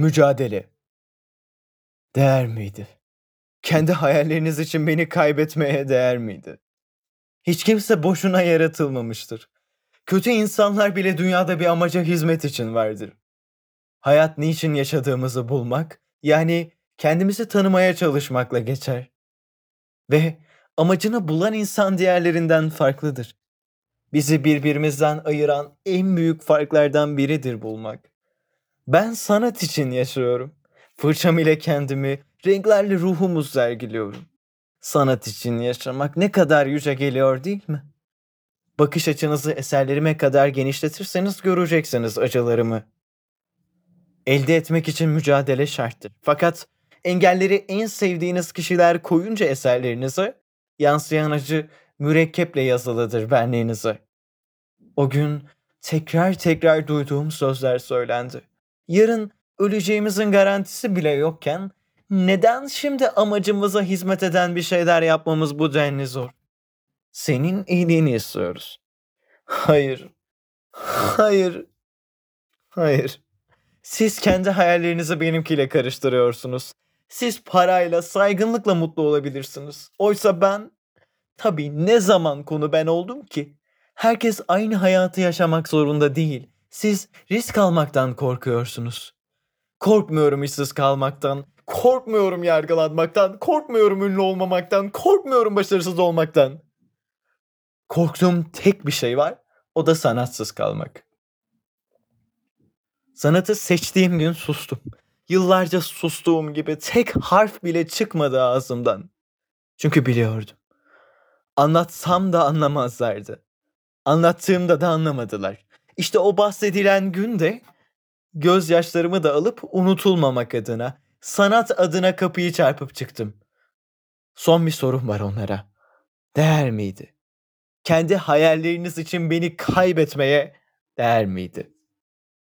Mücadele. Değer miydi? Kendi hayalleriniz için beni kaybetmeye değer miydi? Hiç kimse boşuna yaratılmamıştır. Kötü insanlar bile dünyada bir amaca hizmet için vardır. Hayat niçin yaşadığımızı bulmak, yani kendimizi tanımaya çalışmakla geçer. Ve amacını bulan insan diğerlerinden farklıdır. Bizi birbirimizden ayıran en büyük farklardan biridir bulmak. Ben sanat için yaşıyorum. Fırçam ile kendimi, renklerle ruhumu sergiliyorum. Sanat için yaşamak ne kadar yüce geliyor değil mi? Bakış açınızı eserlerime kadar genişletirseniz göreceksiniz acılarımı. Elde etmek için mücadele şarttır. Fakat engelleri en sevdiğiniz kişiler koyunca eserlerinize, yansıyan acı mürekkeple yazılıdır benliğinize. O gün tekrar tekrar duyduğum sözler söylendi. Yarın öleceğimizin garantisi bile yokken neden şimdi amacımıza hizmet eden bir şeyler yapmamız bu denli zor? Senin iyiliğini istiyoruz. Hayır. Hayır. Hayır. Siz kendi hayallerinizi benimkiyle karıştırıyorsunuz. Siz parayla, saygınlıkla mutlu olabilirsiniz. Oysa ben, tabii ne zaman konu ben oldum ki? Herkes aynı hayatı yaşamak zorunda değil. Siz risk almaktan korkuyorsunuz. Korkmuyorum işsiz kalmaktan, korkmuyorum yargılanmaktan, korkmuyorum ünlü olmamaktan, korkmuyorum başarısız olmaktan. Korktuğum tek bir şey var, o da sanatsız kalmak. Sanatı seçtiğim gün sustum. Yıllarca sustuğum gibi tek harf bile çıkmadı ağzımdan. Çünkü biliyordum. Anlatsam da anlamazlardı. Anlattığımda da anlamadılar. İşte o bahsedilen günde gözyaşlarımı da alıp unutulmamak adına, sanat adına kapıyı çarpıp çıktım. Son bir sorum var onlara. Değer miydi? Kendi hayalleriniz için beni kaybetmeye değer miydi?